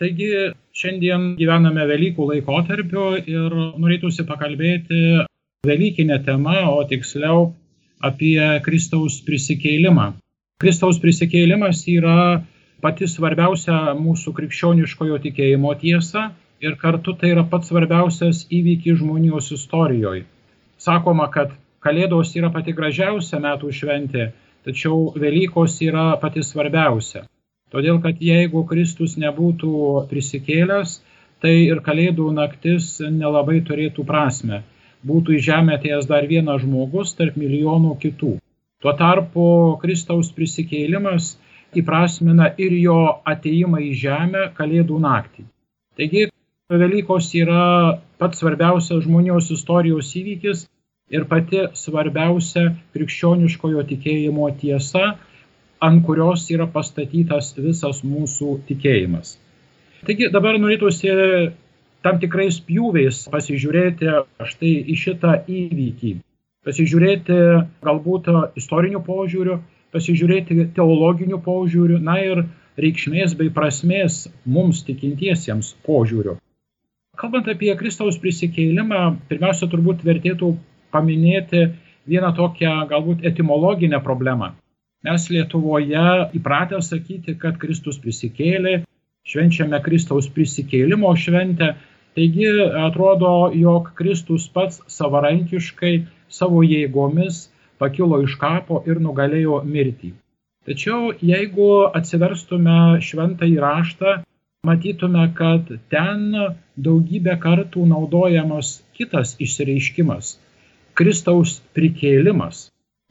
Taigi šiandien gyvename Velykų laikotarpiu ir norėtųsi pakalbėti Velykinę temą, o tiksliau apie Kristaus prisikeilimą. Kristaus prisikėlimas yra pati svarbiausia mūsų krikščioniškojo tikėjimo tiesa ir kartu tai yra pats svarbiausias įvykis žmonijos istorijoje. Sakoma, kad Kalėdos yra pati gražiausia metų šventė, tačiau Velykos yra pati svarbiausia. Todėl, kad jeigu Kristus nebūtų prisikėlęs, tai ir Kalėdų naktis nelabai turėtų prasme. Būtų į žemę atėjęs dar vienas žmogus tarp milijonų kitų. Tuo tarpu Kristaus prisikėlimas įprasmina ir jo ateimą į žemę Kalėdų naktį. Taigi, Velykos yra pats svarbiausias žmonijos istorijos įvykis ir pati svarbiausia krikščioniškojo tikėjimo tiesa ant kurios yra pastatytas visas mūsų tikėjimas. Taigi dabar norėtųsi tam tikrais pjūviais pasižiūrėti štai į šitą įvykį, pasižiūrėti galbūt istorinių požiūrių, pasižiūrėti teologinių požiūrių, na ir reikšmės bei prasmės mums tikintiesiems požiūrių. Kalbant apie Kristaus prisikeilimą, pirmiausia turbūt vertėtų paminėti vieną tokią galbūt etimologinę problemą. Mes Lietuvoje įpratę sakyti, kad Kristus prisikėlė, švenčiame Kristaus prisikėlimo šventę, taigi atrodo, jog Kristus pats savarankiškai savo jėgomis pakilo iš kapo ir nugalėjo mirtį. Tačiau jeigu atsiverstume šventą įraštą, matytume, kad ten daugybę kartų naudojamas kitas išsireiškimas - Kristaus prikėlimas.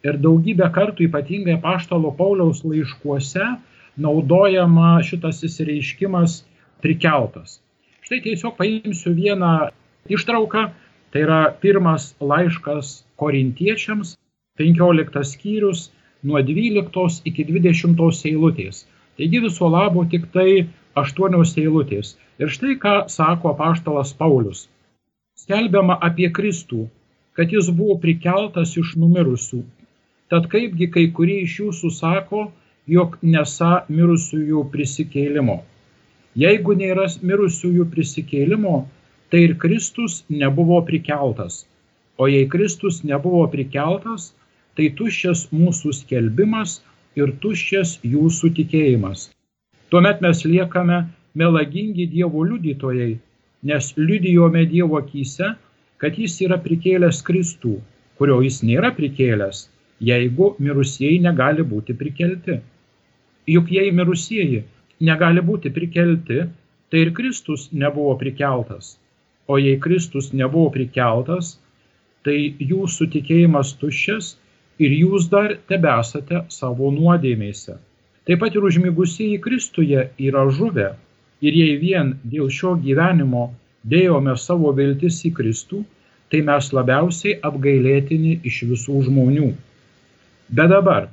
Ir daugybę kartų, ypatingai paštalo Pauliaus laiškuose, naudojama šitas įsireiškimas prikeltas. Štai tiesiog paimsiu vieną ištrauką, tai yra pirmas laiškas korintiečiams, 15 skyrius, nuo 12 iki 20 eilutės. Taigi viso labo tik tai 8 eilutės. Ir štai ką sako paštalas Paulius. Skelbiama apie Kristų, kad jis buvo prikeltas iš numirusių Tad kaipgi kai kurie iš jūsų sako, jog nesa mirusiųjų prisikėlimo. Jeigu nėra mirusiųjų prisikėlimo, tai ir Kristus nebuvo prikeltas. O jei Kristus nebuvo prikeltas, tai tuščias mūsų skelbimas ir tuščias jūsų tikėjimas. Tuomet mes liekame melagingi Dievo liudytojai, nes liudijome Dievo akise, kad jis yra prikėlęs Kristų, kurio jis nėra prikėlęs jeigu mirusieji negali būti prikelti. Juk jei mirusieji negali būti prikelti, tai ir Kristus nebuvo prikeltas. O jei Kristus nebuvo prikeltas, tai jūsų tikėjimas tuščias ir jūs dar tebesate savo nuodėmėse. Taip pat ir užmigusieji Kristuje yra žuvę. Ir jei vien dėl šio gyvenimo dėjome savo viltis į Kristų, tai mes labiausiai apgailėtini iš visų žmonių. Bet dabar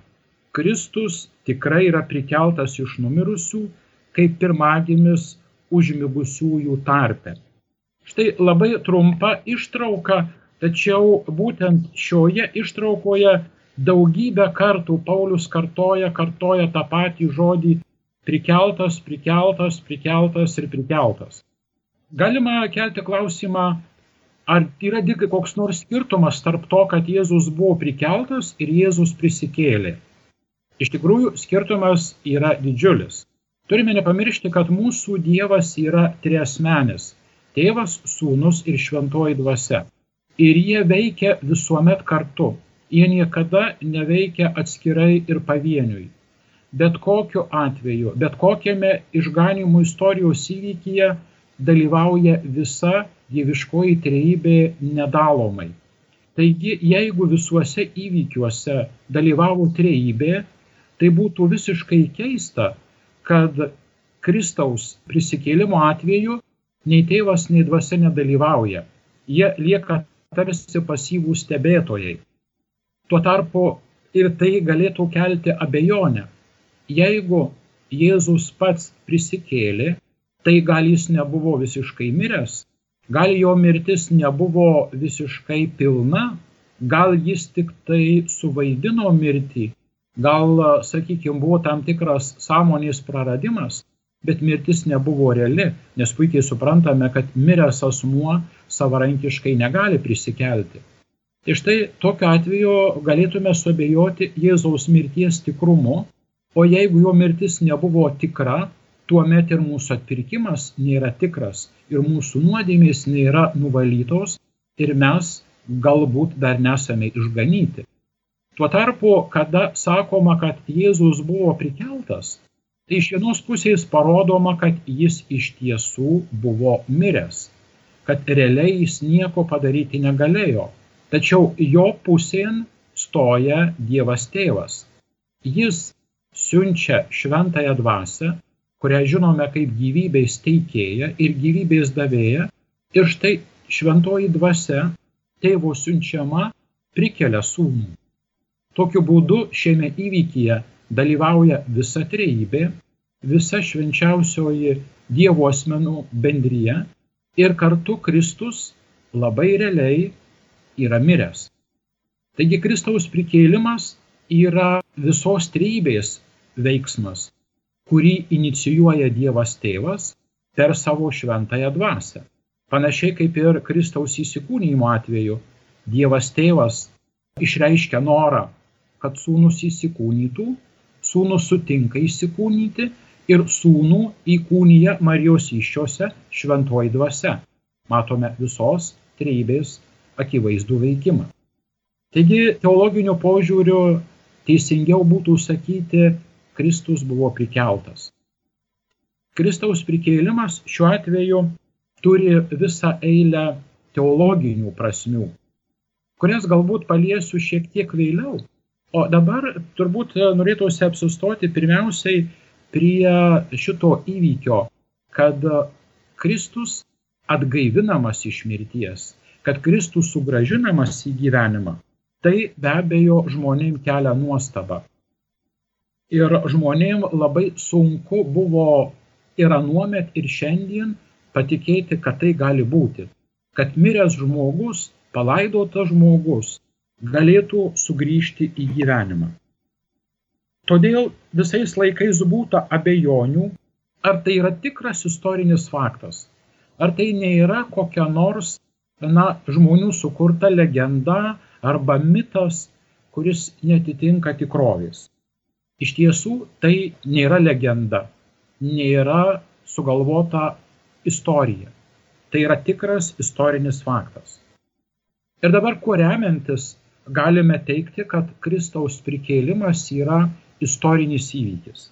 Kristus tikrai yra prikeltas iš numirusių, kaip pirmagimis užmigusiųjų tarpe. Štai labai trumpa ištrauka, tačiau būtent šioje ištraukoje daugybę kartų Paulius kartoja, kartoja tą patį žodį prikeltas, prikeltas, prikeltas ir prikeltas. Galima kelti klausimą, Ar yra tik koks nors skirtumas tarp to, kad Jėzus buvo prikeltas ir Jėzus prisikėlė? Iš tikrųjų, skirtumas yra didžiulis. Turime nepamiršti, kad mūsų Dievas yra triasmenis - tėvas, sūnus ir šventoji dvasia. Ir jie veikia visuomet kartu. Jie niekada neveikia atskirai ir pavieniui. Bet kokiu atveju, bet kokiame išganimų istorijos įvykyje dalyvauja visa dieviškoji trejybė nedalomai. Taigi, jeigu visuose įvykiuose dalyvavo trejybė, tai būtų visiškai keista, kad Kristaus prisikėlimo atveju nei tėvas, nei dvasia nedalyvauja. Jie lieka tarsi pasyvų stebėtojai. Tuo tarpu ir tai galėtų kelti abejonę. Jeigu Jėzus pats prisikėlė, tai gal jis nebuvo visiškai miręs, Gal jo mirtis nebuvo visiškai pilna, gal jis tik tai suvaidino mirtį, gal, sakykime, buvo tam tikras sąmonės praradimas, bet mirtis nebuvo reali, nes puikiai suprantame, kad miręs asmuo savarankiškai negali prisikelti. Tai štai tokiu atveju galėtume suabejoti Jėzaus mirties tikrumu, o jeigu jo mirtis nebuvo tikra, tuomet ir mūsų atpirkimas nėra tikras ir mūsų nuodėmės nėra nuvalytos ir mes galbūt dar nesame išganyti. Tuo tarpu, kada sakoma, kad Jėzus buvo prikeltas, tai iš vienos pusės parodoma, kad jis iš tiesų buvo miręs, kad realiai jis nieko padaryti negalėjo. Tačiau jo pusėn stoja Dievas tėvas. Jis siunčia šventąją dvasę, kurią žinome kaip gyvybės teikėja ir gyvybės davėja, ir štai šventoji dvasia tėvo siunčiama prikelia sūnų. Tokiu būdu šiame įvykyje dalyvauja visa trejybė, visa švenčiausioji Dievo asmenų bendryje ir kartu Kristus labai realiai yra miręs. Taigi Kristaus prikėlimas yra visos trejybės veiksmas, kurį inicijuoja Dievas tėvas per savo šventąją dvasę. Panašiai kaip ir Kristaus įsikūnymo atveju, Dievas tėvas išreiškia norą kad sūnus įsikūnytų, sūnus sutinka įsikūnyti ir sūnų įkūnyje Marijos iščiose šventoji dvasia. Matome visos treibės akivaizdų veikimą. Taigi teologiniu požiūriu teisingiau būtų sakyti, Kristus buvo prikeltas. Kristaus prikėlimas šiuo atveju turi visą eilę teologinių prasmių, kurias galbūt paliesiu šiek tiek vėliau, O dabar turbūt norėtųsi apsustoti pirmiausiai prie šito įvykio, kad Kristus atgaivinamas iš mirties, kad Kristus sugražinamas į gyvenimą. Tai be abejo žmonėm kelia nuostabą. Ir žmonėm labai sunku buvo ir anuomet, ir šiandien patikėti, kad tai gali būti. Kad miręs žmogus, palaidotas žmogus galėtų sugrįžti į gyvenimą. Todėl visais laikais būta abejonių, ar tai yra tikras istorinis faktas, ar tai nėra kokia nors na, žmonių sukurta legenda arba mitas, kuris netitinka tikrovės. Iš tiesų tai nėra legenda, nėra sugalvota istorija. Tai yra tikras istorinis faktas. Ir dabar kuo remiantis galime teikti, kad Kristaus prikėlimas yra istorinis įvykis.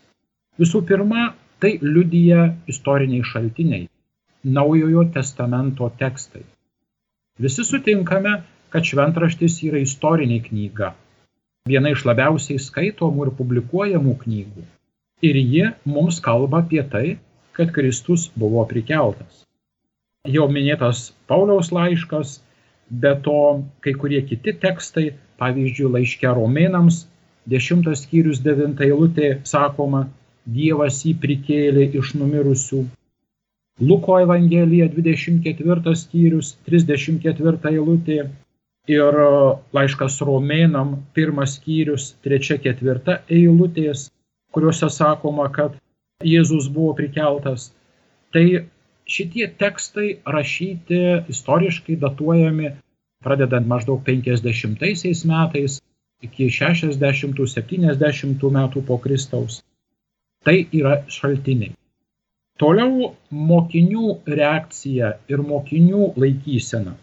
Visų pirma, tai liudyja istoriniai šaltiniai, naujojo testamento tekstai. Visi sutinkame, kad šventraštis yra istorinė knyga, viena iš labiausiai skaitomų ir publikuojamų knygų. Ir ji mums kalba apie tai, kad Kristus buvo prikeltas. Jau minėtas Pauliaus laiškas Be to, kai kurie kiti tekstai, pavyzdžiui, laiške romėnams, 10 skyrius 9 eilutė sakoma, Dievas jį prikėlė iš numirusių. Luko Evangelija 24 skyrius 34 eilutė ir laiškas romėnam 1 skyrius 3-4 eilutės, kuriuose sakoma, kad Jėzus buvo prikeltas. Tai šitie tekstai rašyti istoriškai datuojami pradedant maždaug 50 metais iki 60-70 metų po Kristaus. Tai yra šaltiniai. Toliau mokinių reakcija ir mokinių laikysena.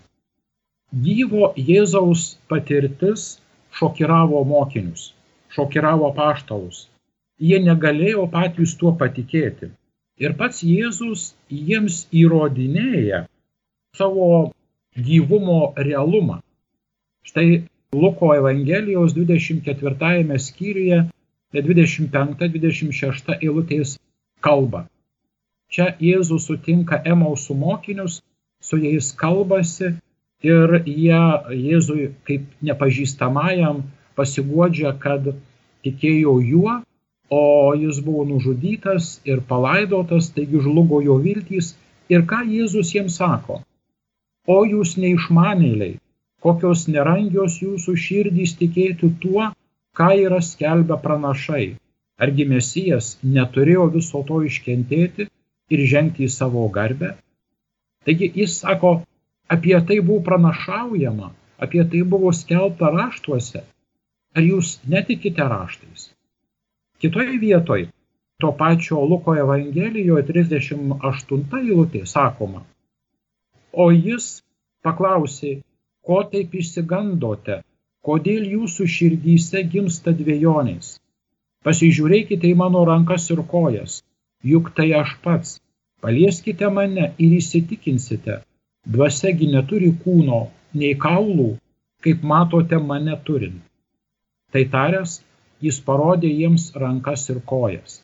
Gyvo Jėzaus patirtis šokiravo mokinius, šokiravo paštalus. Jie negalėjo patys tuo patikėti. Ir pats Jėzus jiems įrodinėja savo gyvumo realumą. Štai Luko Evangelijos 24 skyriuje 25-26 eilutės kalba. Čia Jėzus sutinka Emausų mokinius, su jais kalbasi ir jie Jėzui kaip nepažįstamajam pasiguodžia, kad tikėjo juo, o jis buvo nužudytas ir palaidotas, taigi žlugo jo viltys. Ir ką Jėzus jiems sako? O jūs neišmanėliai, kokios nerangios jūsų širdys tikėti tuo, ką yra skelbę pranašai. Argi Mesijas neturėjo viso to iškentėti ir žengti į savo garbę? Taigi jis sako, apie tai buvo pranašaujama, apie tai buvo skelbta raštuose. Ar jūs netikite raštais? Kitoje vietoje, to pačio Luko Evangelijoje 38 eilutė sakoma, o jis paklausė, ko taip išsigandote, kodėl jūsų širdyse gimsta dviejonės. Pasižiūrėkite į mano rankas ir kojas, juk tai aš pats. Palieskite mane ir įsitikinsite, dvasiagi neturi kūno, nei kaulų, kaip matote mane turint. Tai taręs, jis parodė jiems rankas ir kojas.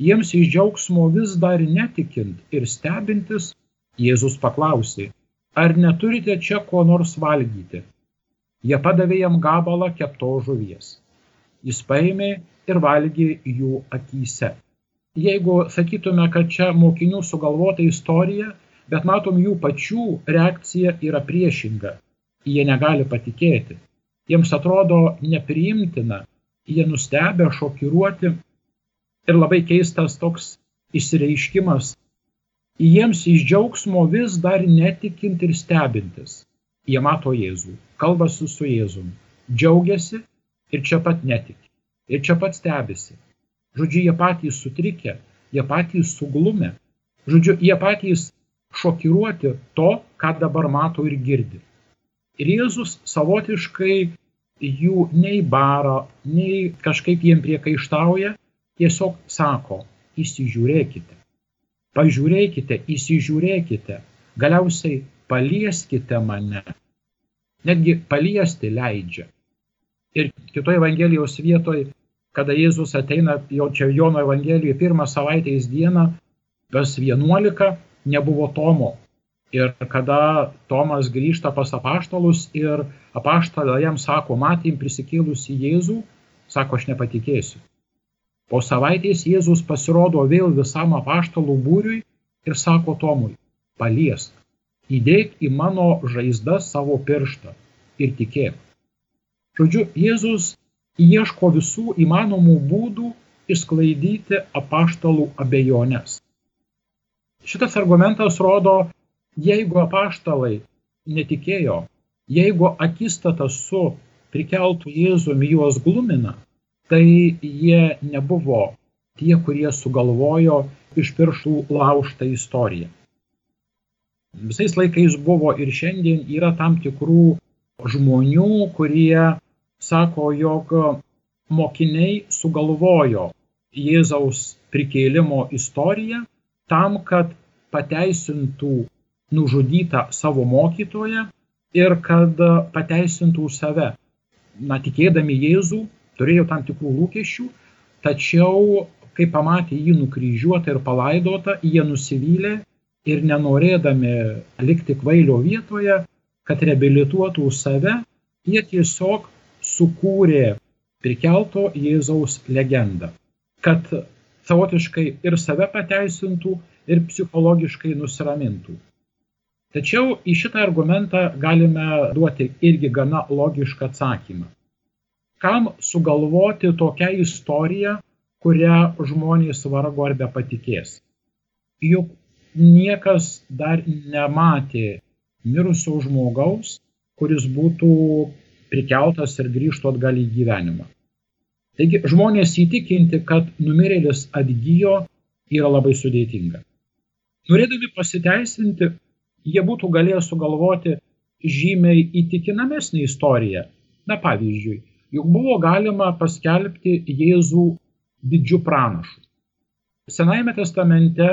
Jiems iš džiaugsmo vis dar netikint ir stebintis, Jėzus paklausė, ar neturite čia ko nors valgyti? Jie padavė jam gabalą kepto žuvies. Jis paėmė ir valgė jų akise. Jeigu sakytume, kad čia mokinių sugalvota istorija, bet matom jų pačių reakcija yra priešinga. Jie negali patikėti. Jiems atrodo nepriimtina, jie nustebę, šokiruoti ir labai keistas toks išsireiškimas. Jiems iš džiaugsmo vis dar netikint ir stebintis. Jie mato Jėzų, kalbasi su Jėzum, džiaugiasi ir čia pat netiki. Ir čia pat stebisi. Žodžiu, jie patys sutrikę, jie patys suglumę. Žodžiu, jie patys šokiruoti to, ką dabar mato ir girdi. Ir Jėzus savotiškai jų nei bara, nei kažkaip jiem priekaištauja, tiesiog sako, įsižiūrėkite. Pažiūrėkite, įsižiūrėkite, galiausiai palieskite mane. Netgi paliesti leidžia. Ir kitoje Evangelijos vietoje, kada Jėzus ateina, jau čia Jono Evangelijoje pirmą savaitės dieną, vers 11 nebuvo Tomo. Ir kada Tomas grįžta pas apaštalus ir apaštalą jam sako, matėm prisikėlusi Jėzų, sako, aš nepatikėsiu. Po savaitės Jėzus pasirodo vėl visam apaštalų būriui ir sako Tomui, paliesk įdėk į mano žaizdą savo pirštą ir tikėk. Žodžiu, Jėzus ieško visų įmanomų būdų išsklaidyti apaštalų abejonės. Šitas argumentas rodo, jeigu apaštalai netikėjo, jeigu akistata su prikeltų Jėzumi juos glumina, tai jie nebuvo tie, kurie sugalvojo iš pirštų laužtą istoriją. Visais laikais buvo ir šiandien yra tam tikrų žmonių, kurie sako, jog mokiniai sugalvojo Jėzaus prikėlimo istoriją tam, kad pateisintų nužudytą savo mokytoją ir kad pateisintų save. Na, tikėdami Jėzų, turėjo tam tikrų lūkesčių, tačiau, kai pamatė jį nukryžiuotą ir palaidotą, jie nusivylė ir nenorėdami likti kvailio vietoje, kad reabilituotų save, jie tiesiog sukūrė prikelto Jėzaus legendą, kad savotiškai ir save pateisintų, ir psichologiškai nusiramintų. Tačiau į šitą argumentą galime duoti irgi gana logišką atsakymą. Kam sugalvoti tokią istoriją, kurią žmonės vargo ar be patikės? Juk niekas dar nematė mirusio žmogaus, kuris būtų prikeltas ir grįžtų atgal į gyvenimą. Taigi žmonės įtikinti, kad numirėlis atgyjo, yra labai sudėtinga. Norėdami pasiteisinti, jie būtų galėję sugalvoti žymiai įtikinamesnį istoriją. Na pavyzdžiui, juk buvo galima paskelbti Jėzų didžių pranašų. Senajame testamente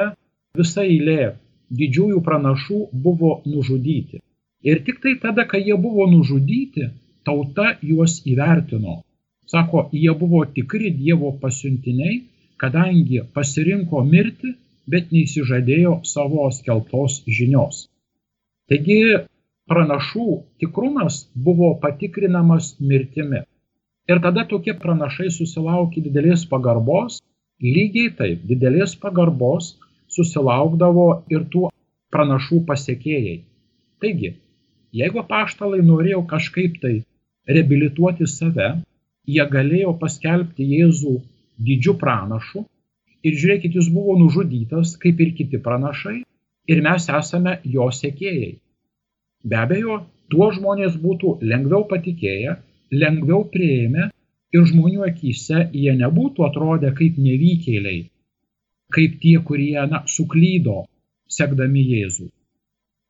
visa eilė didžiųjų pranašų buvo nužudyti. Ir tik tai tada, kai jie buvo nužudyti, tauta juos įvertino. Sako, jie buvo tikri Dievo pasiuntiniai, kadangi pasirinko mirti, bet neįsižadėjo savo skeltos žinios. Taigi pranašų tikrumas buvo patikrinamas mirtimi. Ir tada tokie pranašai susilaukė didelės pagarbos, lygiai taip, didelės pagarbos susilaukdavo ir tų pranašų pasiekėjai. Taigi, jeigu paštalai norėjo kažkaip tai reabilituoti save, jie galėjo paskelbti Jėzų didžiu pranašu ir žiūrėkit, jis buvo nužudytas kaip ir kiti pranašai ir mes esame jo sekėjai. Be abejo, tuo žmonės būtų lengviau patikėję, lengviau prieėmę ir žmonių akise jie nebūtų atrodę kaip nevykėliai, kaip tie, kurie na, suklydo sekdami Jėzų.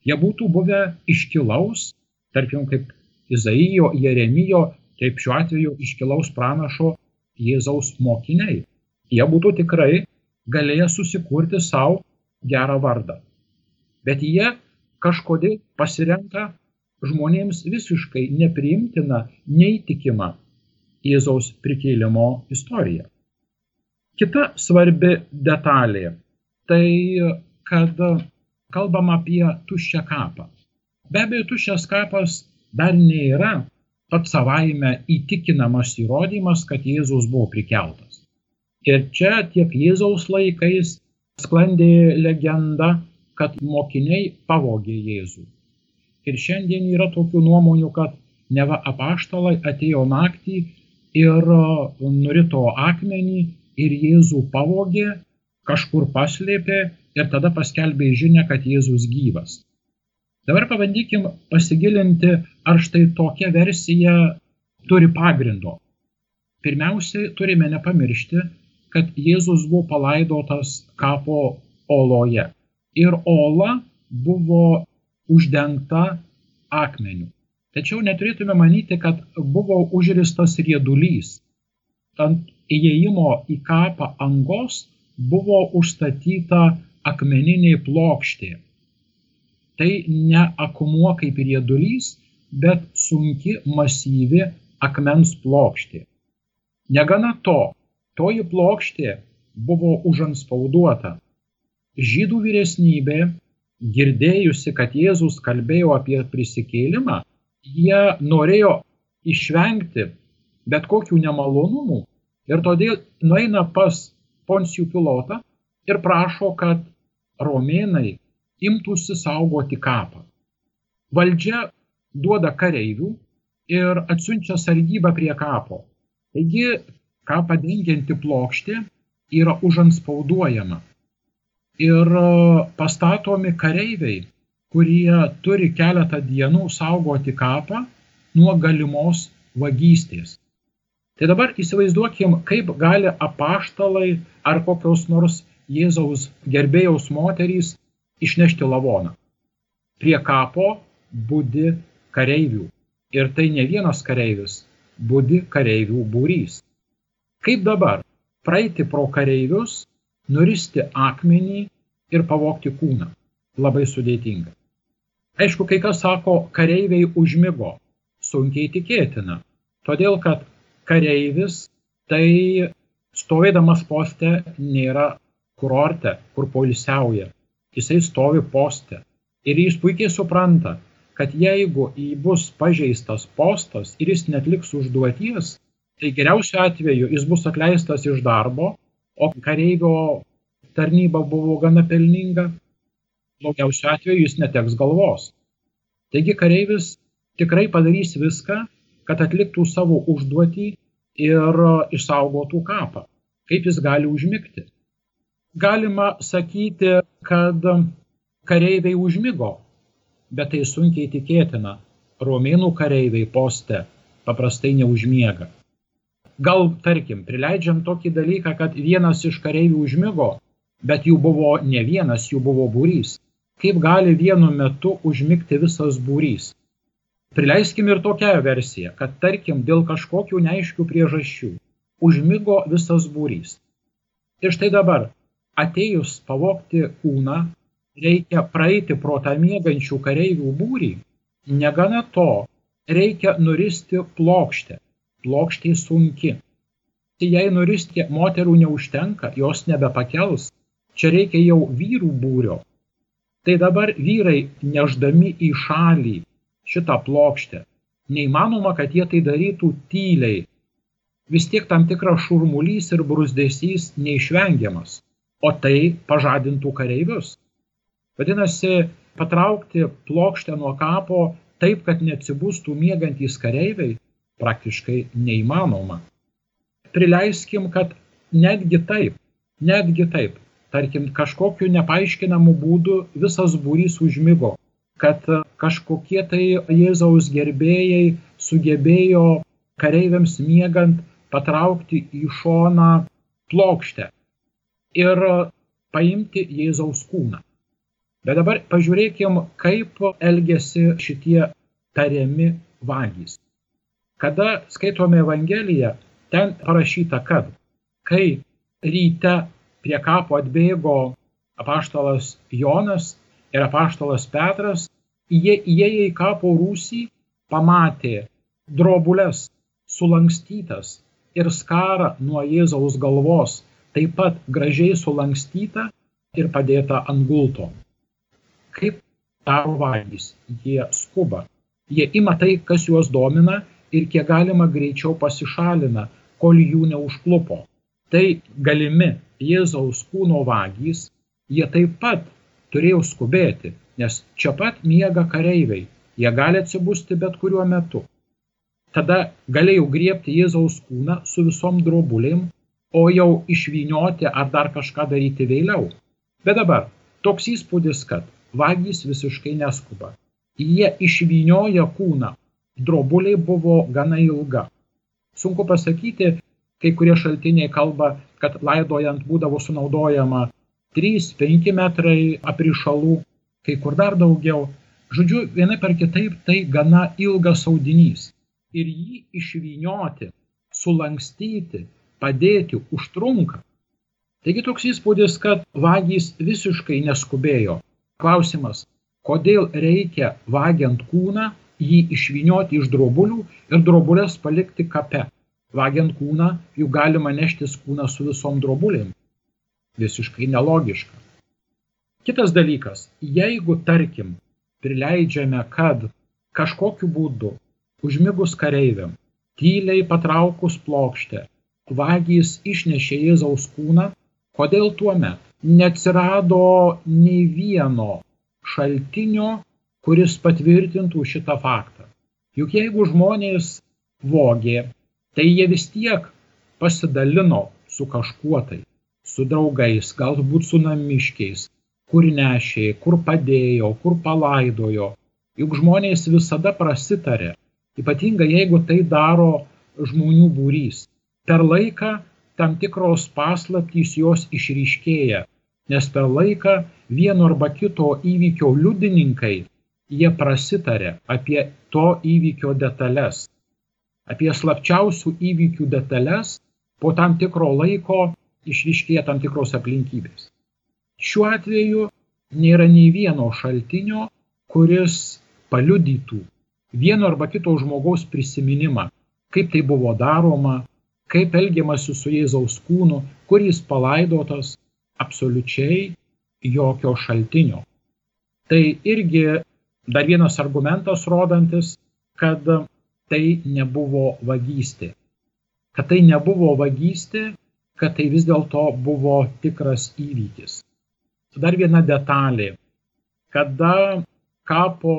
Jie būtų buvę iškilaus, tarkim, kaip Izaijo, Jeremijo, taip šiuo atveju iškilaus pranašo Jėzaus mokiniai. Jie būtų tikrai galėję susikurti savo gerą vardą. Bet jie kažkodėl pasirenka žmonėms visiškai nepriimtina, neįtikima Jėzaus prikėlimo istoriją. Kita svarbi detalė - tai, kad kalbam apie tuščią kapą. Be abejo, tuščias kapas dar nėra pats savaime įtikinamas įrodymas, kad Jėzus buvo prikeltas. Ir čia tiek Jėzaus laikais sklandė legenda, kad mokiniai pavogė Jėzų. Ir šiandien yra tokių nuomonių, kad neva apaštalai atėjo naktį ir nurito akmenį ir Jėzų pavogė, kažkur paslėpė ir tada paskelbė žinę, kad Jėzus gyvas. Dabar pabandykim pasigilinti, ar štai tokia versija turi pagrindo. Pirmiausiai turime nepamiršti, kad Jėzus buvo palaidotas kapo oloje. Ir ola buvo uždengta akmeniu. Tačiau neturėtume manyti, kad buvo užristas riedulys. Ant įėjimo į kapą angos buvo užstatyta akmeninė plokštė. Tai ne akumuo kaip riedulys, bet sunki masyvi akmens plokštė. Negana to, toji plokštė buvo užanspauduota. Žydų vyresnybė, girdėjusi, kad Jėzus kalbėjo apie prisikėlimą, jie norėjo išvengti bet kokių nemalonumų ir todėl nueina pas Poncijų pilotą ir prašo, kad romėnai imtųsi saugoti kapą. Valdžia duoda kareivių ir atsiunčia sargybą prie kapo. Taigi kapą dengianti plokštė yra užanspauduojama. Ir pastatomi kareiviai, kurie turi keletą dienų saugoti kapą nuo galimos vagystės. Tai dabar įsivaizduokim, kaip gali apaštalai ar kokios nors Jėzaus gerbėjaus moterys išnešti lavoną. Prie kapo būdi kareivių. Ir tai ne vienas kareivis, būdi kareivių būrys. Kaip dabar praeiti pro kareivius, nuristi akmenį ir pavokti kūną? Labai sudėtinga. Aišku, kai kas sako, kareiviai užmygo. Sunkiai tikėtina. Todėl, kad kareivis tai stovėdamas poste nėra kurorte, kur poilsiauja. Jisai stovi poste. Ir jis puikiai supranta, kad jeigu jį bus pažeistas postas ir jis netliks užduoties, tai geriausiu atveju jis bus atleistas iš darbo, o kareivio tarnyba buvo gana pelninga, blogiausiu atveju jis neteks galvos. Taigi kareivis tikrai padarys viską, kad atliktų savo užduotį ir išsaugotų kapą. Kaip jis gali užmigti? Galima sakyti, kad kareiviai užmygo, bet tai sunkiai tikėtina. Romėnų kareiviai poste paprastai neužmiega. Gal, tarkim, prileidžiam tokį dalyką, kad vienas iš kareivių užmygo, bet jų buvo ne vienas, jų buvo būrys. Kaip gali vienu metu užmigti visas būrys? Prileiskim ir tokią versiją, kad tarkim dėl kažkokių neaiškių priežasčių užmygo visas būrys. Ir štai dabar atėjus pavogti kūną, reikia praeiti pro tą mėgančių kareivių būrį. Negana to, reikia nuristi plokštę. Plokštė sunki. Tai jei nuristi moterų neužtenka, jos nebepakels, čia reikia jau vyrų būrio. Tai dabar vyrai neždami į šalį šitą plokštę. Neįmanoma, kad jie tai darytų tyliai. Vis tiek tam tikras šurmulys ir brusdėsys neišvengiamas o tai pažadintų kareivius. Vadinasi, patraukti plokštę nuo kapo taip, kad neatsibūstų miegantys kareiviai, praktiškai neįmanoma. Prileiskim, kad netgi taip, netgi taip, tarkim, kažkokiu nepaaiškinamu būdu visas būrys užmygo, kad kažkokie tai Jėzaus gerbėjai sugebėjo kareiviams miegant patraukti į šoną plokštę ir paimti Jėzaus kūną. Bet dabar pažiūrėkim, kaip elgesi šitie tariami vagys. Kada skaitome Evangeliją, ten parašyta, kad kai ryte prie kapo atbėgo apaštalas Jonas ir apaštalas Petras, jie įėję į kapo rūsį pamatė drobulės sulankstytas ir skarą nuo Jėzaus galvos, taip pat gražiai sulankstyta ir padėta ant gulto. Kaip daro vagys? Jie skuba. Jie ima tai, kas juos domina ir kiek galima greičiau pasišalina, kol jų neužklupo. Tai galimi Jėzaus kūno vagys, jie taip pat turėjo skubėti, nes čia pat miega kareiviai, jie gali atsibusti bet kuriuo metu. Tada galėjau griebti Jėzaus kūną su visom drobulėm, o jau išvynioti ar dar kažką daryti vėliau. Bet dabar toks įspūdis, kad vagys visiškai neskuba. Jie išvynioja kūną, drobuliai buvo gana ilga. Sunku pasakyti, kai kurie šaltiniai kalba kad laidojant būdavo sunaudojama 3-5 metrai aprišalų, kai kur dar daugiau. Žodžiu, vienai per kitaip tai gana ilgas audinys. Ir jį išvynioti, sulankstyti, padėti užtrunka. Taigi toks įspūdis, kad vagys visiškai neskubėjo. Klausimas, kodėl reikia vagiant kūną jį išvynioti iš drobulių ir drobulės palikti kape. Vagiant kūną, juk galima neštis kūną su visom drobulėm. Visiškai nelogiška. Kitas dalykas, jeigu, tarkim, prileidžiame, kad kažkokiu būdu užmigus kareiviam, tyliai patraukus plokštę, vagys išnešė Jėzaus kūną, kodėl tuo met neatsirado nei vieno šaltinio, kuris patvirtintų šitą faktą. Juk jeigu žmonės vogė, tai jie vis tiek pasidalino su kažkuo tai, su draugais, galbūt su namiškiais, kur nešė, kur padėjo, kur palaidojo. Juk žmonės visada prasitarė, ypatingai jeigu tai daro žmonių būrys. Per laiką tam tikros paslaptys jos išryškėja, nes per laiką vieno arba kito įvykio liudininkai jie prasitarė apie to įvykio detalės apie slapčiausių įvykių detalės po tam tikro laiko išryškėja tam tikros aplinkybės. Šiuo atveju nėra nei vieno šaltinio, kuris paliudytų vieno arba kito žmogaus prisiminimą, kaip tai buvo daroma, kaip elgiamasi su Jėzaus kūnu, kur jis palaidotas, absoliučiai jokio šaltinio. Tai irgi dar vienas argumentas rodantis, kad tai nebuvo vagystė. Kad tai nebuvo vagystė, kad tai vis dėlto buvo tikras įvykis. Dar viena detalė. Kada kapo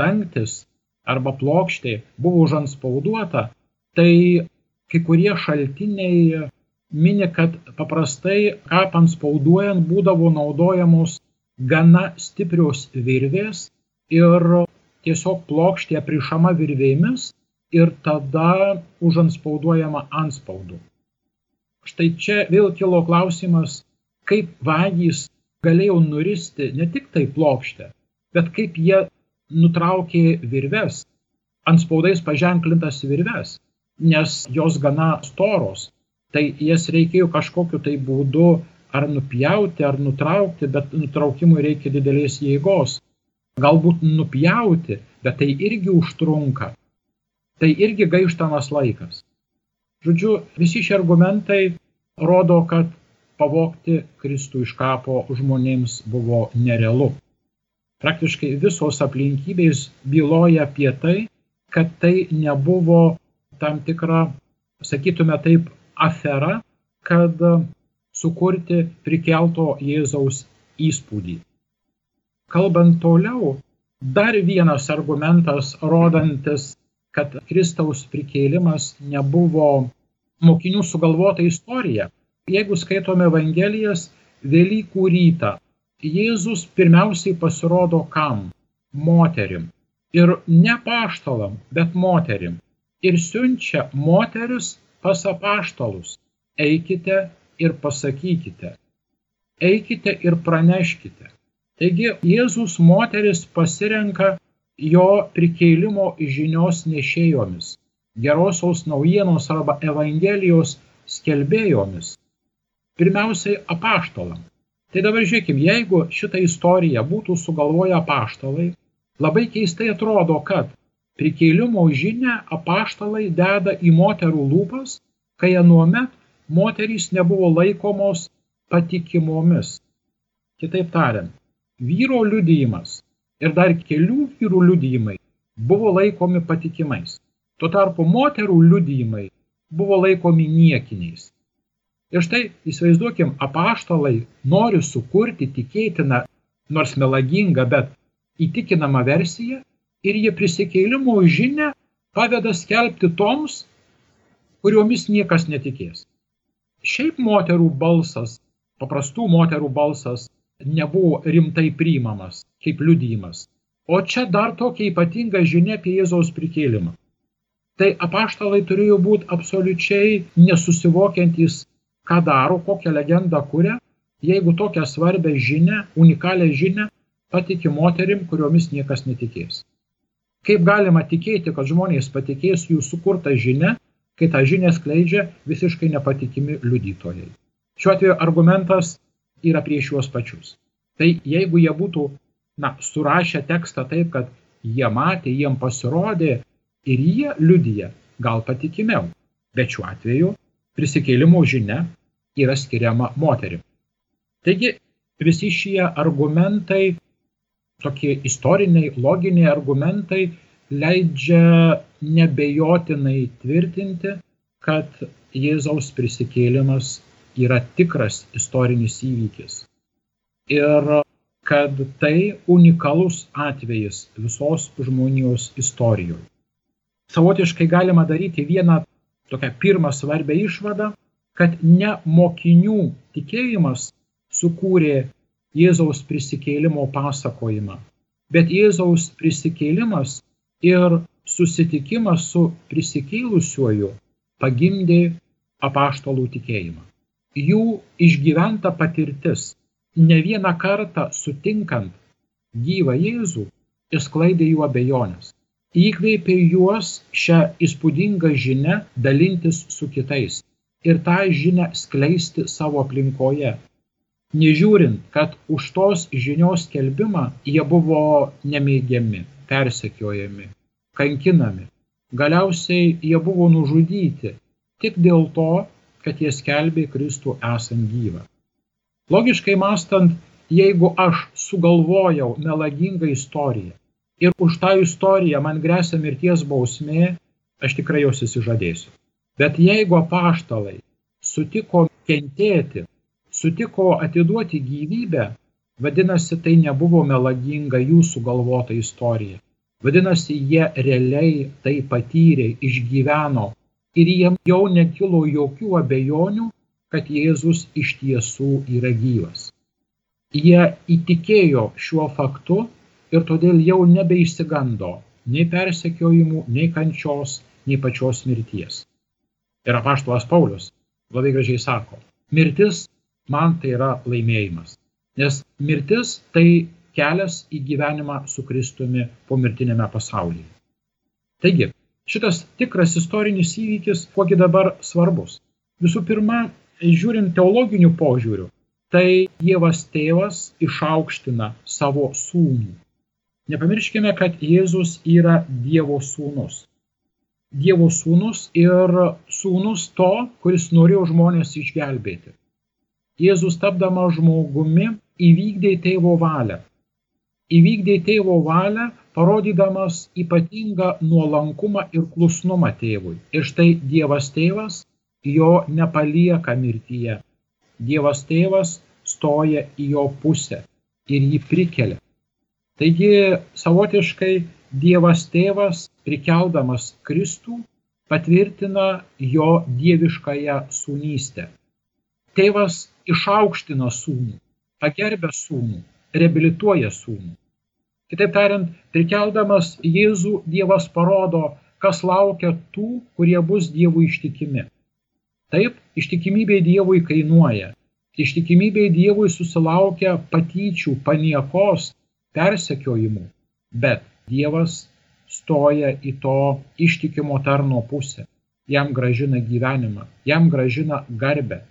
dangtis arba plokštė buvo užanspauduota, tai kai kurie šaltiniai mini, kad paprastai kapant spauduojant būdavo naudojamos gana stiprios virvės ir tiesiog plokštė prišama virvėmis ir tada užanspauduojama antspaudu. Štai čia vėl kilo klausimas, kaip vagys galėjo nuristi ne tik tai plokštę, bet kaip jie nutraukė virves, anspaudais paženklintas virves, nes jos gana storos, tai jas reikėjo kažkokiu tai būdu ar nupjauti, ar nutraukti, bet nutraukimui reikia didelės jėgos galbūt nupjauti, bet tai irgi užtrunka. Tai irgi gaištamas laikas. Žodžiu, visi šie argumentai rodo, kad pavokti Kristų iš kapo žmonėms buvo nerealu. Praktiškai visos aplinkybės byloja apie tai, kad tai nebuvo tam tikra, sakytume taip, afera, kad sukurti prikelto Jėzaus įspūdį. Kalbant toliau, dar vienas argumentas rodantis, kad Kristaus prikėlimas nebuvo mokinių sugalvota istorija, jeigu skaitome Evangelijas, Velykų rytą Jėzus pirmiausiai pasirodo kam? Moterim. Ir ne paštalam, bet moterim. Ir siunčia moteris pas apaštalus. Eikite ir pasakykite. Eikite ir praneškite. Taigi Jėzus moteris pasirenka jo prikeilimo žinios nešėjomis, gerosios naujienos arba Evangelijos skelbėjomis. Pirmiausiai apaštalam. Tai dabar žiūrėkime, jeigu šitą istoriją būtų sugalvoję apaštalai, labai keistai atrodo, kad prikeilimo žinę apaštalai deda į moterų lūpas, kai anuomet moterys nebuvo laikomos patikimomis. Kitaip tariant, vyro liudijimas ir dar kelių vyrų liudijimai buvo laikomi patikimais. Tuo tarpu moterų liudijimai buvo laikomi niekiniais. Ir štai įsivaizduokim, apaštalai nori sukurti tikėtiną, nors melagingą, bet įtikinamą versiją ir jie prisikėlimo žinę paveda skelbti toms, kuriomis niekas netikės. Šiaip moterų balsas, paprastų moterų balsas nebuvo rimtai priimamas kaip liudijimas. O čia dar tokia ypatinga žinia apie Jėzaus prikėlimą. Tai apaštalai turėjo būti absoliučiai nesusivokiantys ką daro, kokią legendą kuria, jeigu tokią svarbę žinę, unikalią žinę patiki moterim, kuriomis niekas netikės. Kaip galima tikėti, kad žmonės patikės jų sukurtą žinę, kai tą žinę skleidžia visiškai nepatikimi liudytojai. Šiuo atveju argumentas yra prieš juos pačius. Tai jeigu jie būtų na, surašę tekstą taip, kad jie matė, jiem pasirodė ir jie liudyja, gal patikimiau. Bet šiuo atveju prisikėlimo žinia yra skiriama moterim. Taigi visi šie argumentai, tokie istoriniai, loginiai argumentai leidžia nebejotinai tvirtinti, kad Jėzaus prisikėlimas yra tikras istorinis įvykis. Ir kad tai unikalus atvejis visos žmonijos istorijoje. Savotiškai galima daryti vieną tokią pirmą svarbę išvadą, kad ne mokinių tikėjimas sukūrė Jėzaus prisikėlimo pasakojimą, bet Jėzaus prisikėlimas ir susitikimas su prisikėlusiuoju pagimdė apaštalų tikėjimą. Jų išgyventa patirtis ne vieną kartą sutinkant gyvą Jėzų išsklaidė jų abejonės įkvėpė juos šią įspūdingą žinę dalintis su kitais ir tą žinę skleisti savo aplinkoje. Nežiūrint, kad už tos žinios skelbimą jie buvo nemėgiami, persekiojami, kankinami. Galiausiai jie buvo nužudyti tik dėl to, kad jie skelbė Kristų esant gyvą. Logiškai mastant, jeigu aš sugalvojau melagingą istoriją, ir už tą istoriją man grėsia mirties bausmė, aš tikrai jos įsižadėsiu. Bet jeigu apaštalai sutiko kentėti, sutiko atiduoti gyvybę, vadinasi, tai nebuvo melaginga jų sugalvota istorija. Vadinasi, jie realiai tai patyrė, išgyveno ir jiem jau nekilo jokių abejonių, kad Jėzus iš tiesų yra gyvas. Jie įtikėjo šiuo faktu ir todėl jau nebeišsigando nei persekiojimų, nei kančios, nei pačios mirties. Ir apaštalas Paulius labai gražiai sako, mirtis man tai yra laimėjimas. Nes mirtis tai kelias į gyvenimą su Kristumi po mirtinėme pasaulyje. Taigi, šitas tikras istorinis įvykis, kuogi dabar svarbus. Visų pirma, žiūrint teologinių požiūrių, tai Dievas tėvas išaukština savo sūnų. Nepamirškime, kad Jėzus yra Dievo sūnus. Dievo sūnus ir sūnus to, kuris norėjo žmonės išgelbėti. Jėzus tapdama žmogumi įvykdė tėvo valią. Įvykdė tėvo valią, parodydamas ypatingą nuolankumą ir klusnumą tėvui. Ir štai Dievas tėvas jo nepalieka mirtyje. Dievas tėvas stoja į jo pusę ir jį prikelia. Taigi savotiškai Dievas tėvas, prikeldamas Kristų, patvirtina jo dieviškąją sūnystę. Tėvas išaukština sūnų, pagerbia sūnų, reabilituoja sūnų. Kitaip tariant, prikeldamas Jėzų Dievas parodo, kas laukia tų, kurie bus Dievui ištikimi. Taip, ištikimybė Dievui kainuoja. Ištikimybė Dievui susilaukia patyčių, paniekos, persekiojimų. Bet Dievas stoja į to ištikimo tarno pusę, jam gražina gyvenimą, jam gražina garbę.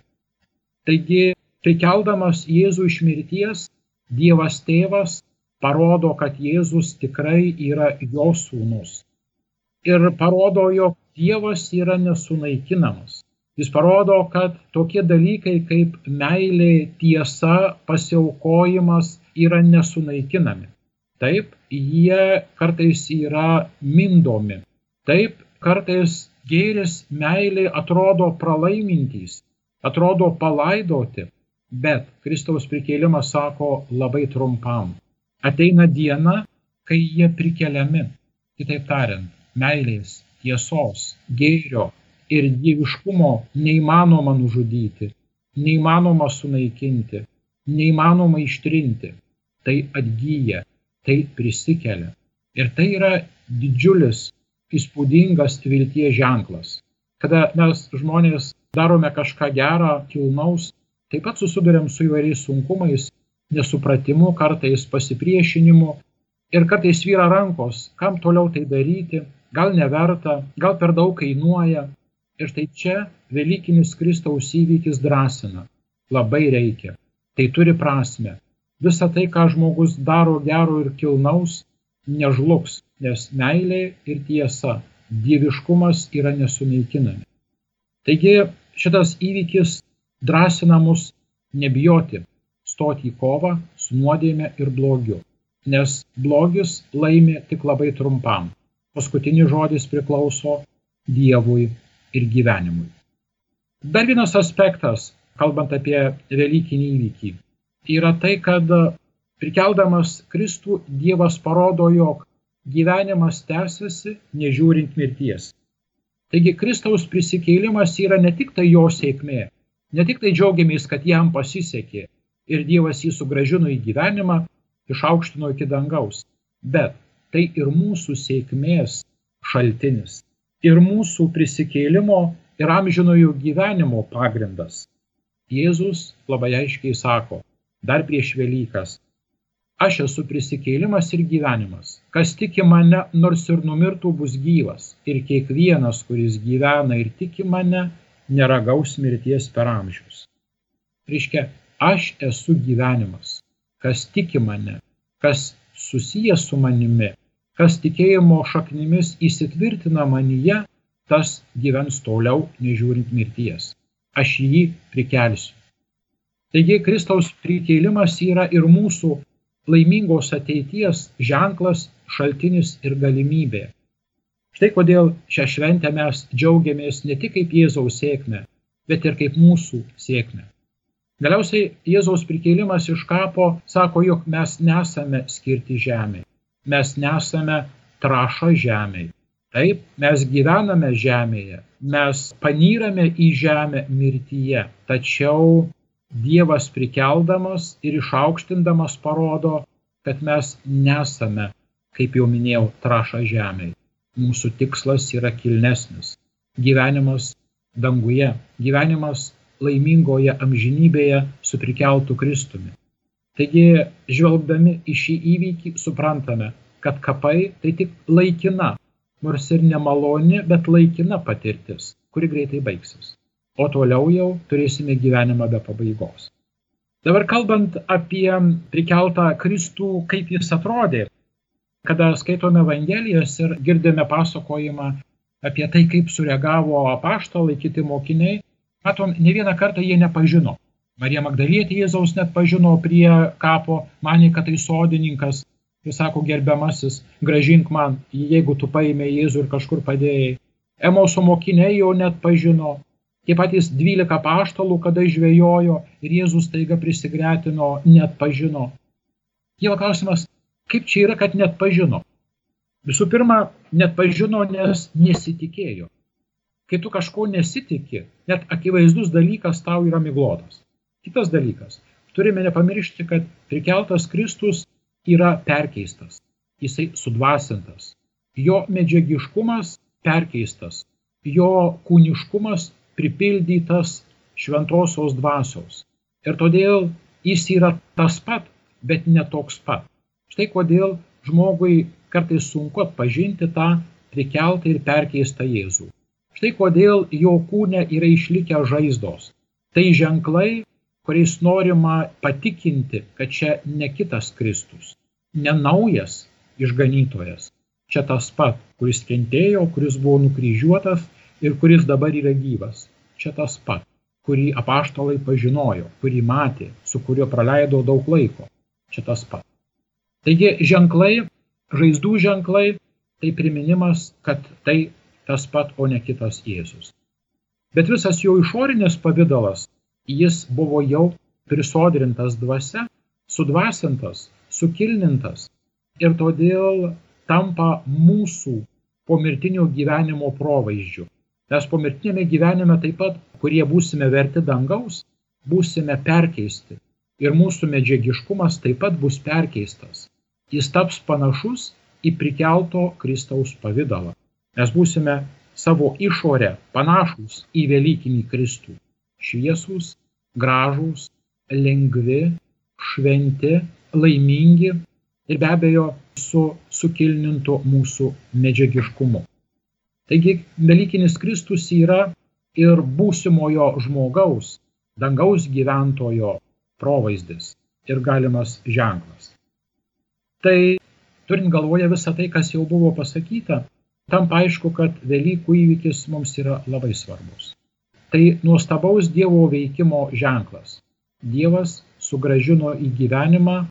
Taigi, prikeldamas Jėzų iš mirties, Dievas tėvas parodo, kad Jėzus tikrai yra jo sūnus. Ir parodo, jog Dievas yra nesunaikinamas. Jis parodo, kad tokie dalykai kaip meilė, tiesa, pasiaukojimas yra nesunaikinami. Taip, jie kartais yra mindomi. Taip, kartais gėris, meilė atrodo pralaimintys, atrodo palaidoti, bet Kristaus prikėlimas sako labai trumpam. Ateina diena, kai jie prikeliami. Kitaip tariant, meilės, tiesos, gėrio ir dieviškumo neįmanoma nužudyti, neįmanoma sunaikinti, neįmanoma ištrinti. Tai atgyja, tai prisikelia. Ir tai yra didžiulis, įspūdingas vilties ženklas. Kada mes žmonės darome kažką gerą, kilnaus, taip pat susidurėm su įvairiais sunkumais, nesupratimu, kartais pasipriešinimu ir kartais vyra rankos, kam toliau tai daryti, gal neverta, gal per daug kainuoja. Ir tai čia Velykinis Kristaus įvykis drąsina. Labai reikia. Tai turi prasme visa tai, ką žmogus daro gero ir kilnaus, nežlugs, nes meilė ir tiesa, dieviškumas yra nesunaikinami. Taigi šitas įvykis drąsina mus nebijoti, stoti į kovą su nuodėme ir blogiu, nes blogis laimi tik labai trumpam. Paskutinis žodis priklauso Dievui ir gyvenimui. Dar vienas aspektas, kalbant apie Velykinį įvykį yra tai, kad prikeldamas Kristų Dievas parodo, jog gyvenimas tęsiasi nežiūrint mirties. Taigi Kristaus prisikėlimas yra ne tik tai jo sėkmė, ne tik tai džiaugiamės, kad jam pasisekė ir Dievas jį sugražino į gyvenimą, išaukštino iki dangaus, bet tai ir mūsų sėkmės šaltinis, ir mūsų prisikėlimo ir amžinojo gyvenimo pagrindas. Jėzus labai aiškiai sako, dar prieš Velykas. Aš esu prisikėlimas ir gyvenimas. Kas tiki mane, nors ir numirtų, bus gyvas. Ir kiekvienas, kuris gyvena ir tiki mane, neragaus mirties per amžius. Reiškia, aš esu gyvenimas. Kas tiki mane, kas susijęs su manimi, kas tikėjimo šaknimis įsitvirtina manyje, tas gyvens toliau nežiūrint mirties. Aš jį prikelsiu. Taigi Kristaus prikėlimas yra ir mūsų laimingos ateities ženklas, šaltinis ir galimybė. Štai kodėl šią šventę mes džiaugiamės ne tik kaip Jėzaus sėkmę, bet ir kaip mūsų sėkmę. Galiausiai Jėzaus prikėlimas iš kapo sako, jog mes nesame skirti žemė, mes nesame traša žemėje. Taip, mes gyvename žemėje, mes panyrame į žemę mirtyje, tačiau Dievas prikeldamas ir išaukštindamas parodo, kad mes nesame, kaip jau minėjau, traša žemėje. Mūsų tikslas yra kilnesnis. Gyvenimas danguje, gyvenimas laimingoje amžinybėje su prikeltų Kristumi. Taigi, žvelgdami į šį įvykį, suprantame, kad kapai tai tik laikina, nors ir nemaloni, bet laikina patirtis, kuri greitai baigsis o toliau jau turėsime gyvenimą be pabaigos. Dabar kalbant apie prikeltą Kristų, kaip jis atrodė, kada skaitome Evangelijas ir girdime pasakojimą apie tai, kaip sureagavo apaštalai, kiti mokiniai, matom, ne vieną kartą jie nepažino. Marija Magdalietė Jėzaus net pažino prie kapo, manė, kad tai sodininkas, jis sako gerbiamasis, gražink man, jeigu tu paėmė Jėzų ir kažkur padėjai. Emauso mokiniai jo net pažino, Tie patys dvylika paštalų, kada žvejojo ir Jėzus taiga prisigretino, net pažino. Kyla klausimas, kaip čia yra, kad net pažino? Visų pirma, net pažino, nes nesitikėjo. kai tu kažko nesitikė, net akivaizdus dalykas tau yra miglotas. Kitas dalykas, turime nepamiršti, kad prikeltas Kristus yra perkeistas, jisai sudvasintas, jo medžiagiškumas perkeistas, jo kūniškumas pripildytas šventosios dvasios. Ir todėl jis yra tas pat, bet ne toks pat. Štai kodėl žmogui kartais sunku atpažinti tą prikeltą ir perkeistą Jėzų. Štai kodėl jo kūne yra išlikę žaizdos. Tai ženklai, kuriais norima patikinti, kad čia ne kitas Kristus, ne naujas išganytojas. Čia tas pat, kuris kentėjo, kuris buvo nukryžiuotas ir kuris dabar yra gyvas. Čia tas pat, kurį apaštalai pažinojo, kurį matė, su kuriuo praleido daug laiko. Čia tas pat. Taigi ženklai, žaizdų ženklai, tai priminimas, kad tai tas pat, o ne kitas Jėzus. Bet visas jo išorinis pavydalas, jis buvo jau prisodrintas dvasia, sudvasintas, sukilnintas ir todėl tampa mūsų pomirtinio gyvenimo provaizdžiu. Mes pomirtinėme gyvenime taip pat, kurie būsime verti dangaus, būsime perkeisti ir mūsų medžiagiškumas taip pat bus perkeistas jis taps panašus į prikelto Kristaus pavydalą. Mes būsime savo išorę panašus į Velykinį Kristų. Šviesūs, gražūs, lengvi, šventi, laimingi ir be abejo su sukilnintu mūsų medžiagiškumu. Taigi Velykinis Kristus yra ir būsimojo žmogaus, dangaus gyventojo provaizdis ir galimas ženklas. Tai turint galvoje visą tai, kas jau buvo pasakyta, tam aišku, kad Velykų įvykis mums yra labai svarbus. Tai nuostabaus Dievo veikimo ženklas. Dievas sugražino į gyvenimą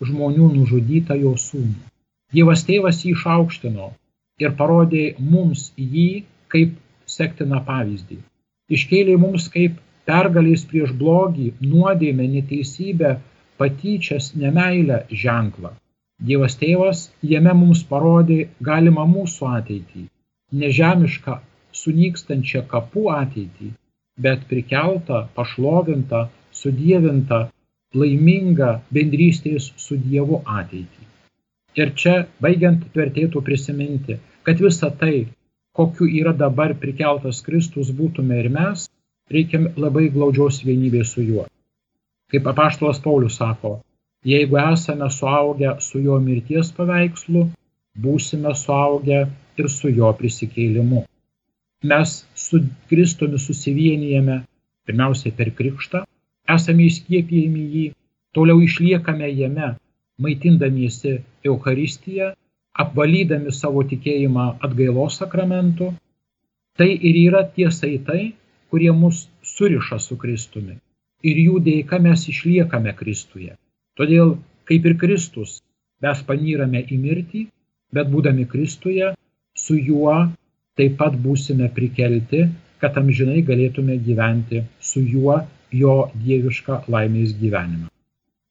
žmonių nužudytą jo sūnų. Dievas tėvas jį išaukštino ir parodė mums jį kaip sektiną pavyzdį. Iškėlė mums kaip pergalės prieš blogį, nuodėmę, neteisybę, patyčias, nemailę ženklą. Dievas tėvas jame mums parodė galimą mūsų ateitį, nežemišką, sunykstančią kapų ateitį, bet prikeltą, pašlovintą, sudėvintą, laimingą bendrystės su Dievu ateitį. Ir čia, baigiant, vertėtų prisiminti, kad visa tai, kokiu yra dabar prikeltas Kristus būtume ir mes, reikia labai glaudžios vienybės su juo. Kaip apaštalas Paulius sako, Jeigu esame suaugę su jo mirties paveikslu, būsime suaugę ir su jo prisikėlimu. Mes su Kristumi susivienijame pirmiausiai per krikštą, esame įskiepijami jį, toliau išliekame jame, maitindamiesi Euharistiją, apvalydami savo tikėjimą atgailos sakramentu. Tai ir yra tie saitai, kurie mus suriša su Kristumi. Ir jų dėka mes išliekame Kristuje. Todėl, kaip ir Kristus, mes panyrame į mirtį, bet būdami Kristuje, su juo taip pat būsime prikelti, kad amžinai galėtume gyventi su juo jo dievišką laimės gyvenimą.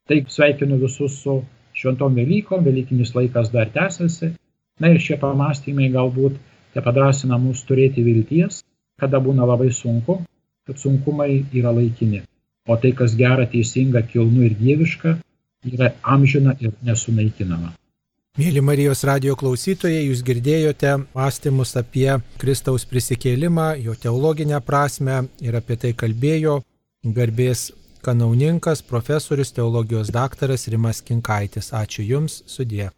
Taip sveikinu visus su šventom Velykom, Velykinis laikas dar tęsiasi, na ir šie pamastymai galbūt te padrasina mus turėti vilties, kada būna labai sunku, kad sunkumai yra laikini, o tai, kas gera, teisinga, kilnu ir dieviška, yra amžina ir nesunaikinama. Mėly Marijos radio klausytojai, jūs girdėjote mąstymus apie Kristaus prisikėlimą, jo teologinę prasme ir apie tai kalbėjo garbės kanauninkas, profesorius, teologijos daktaras Rimas Kinkaitis. Ačiū Jums, sudė.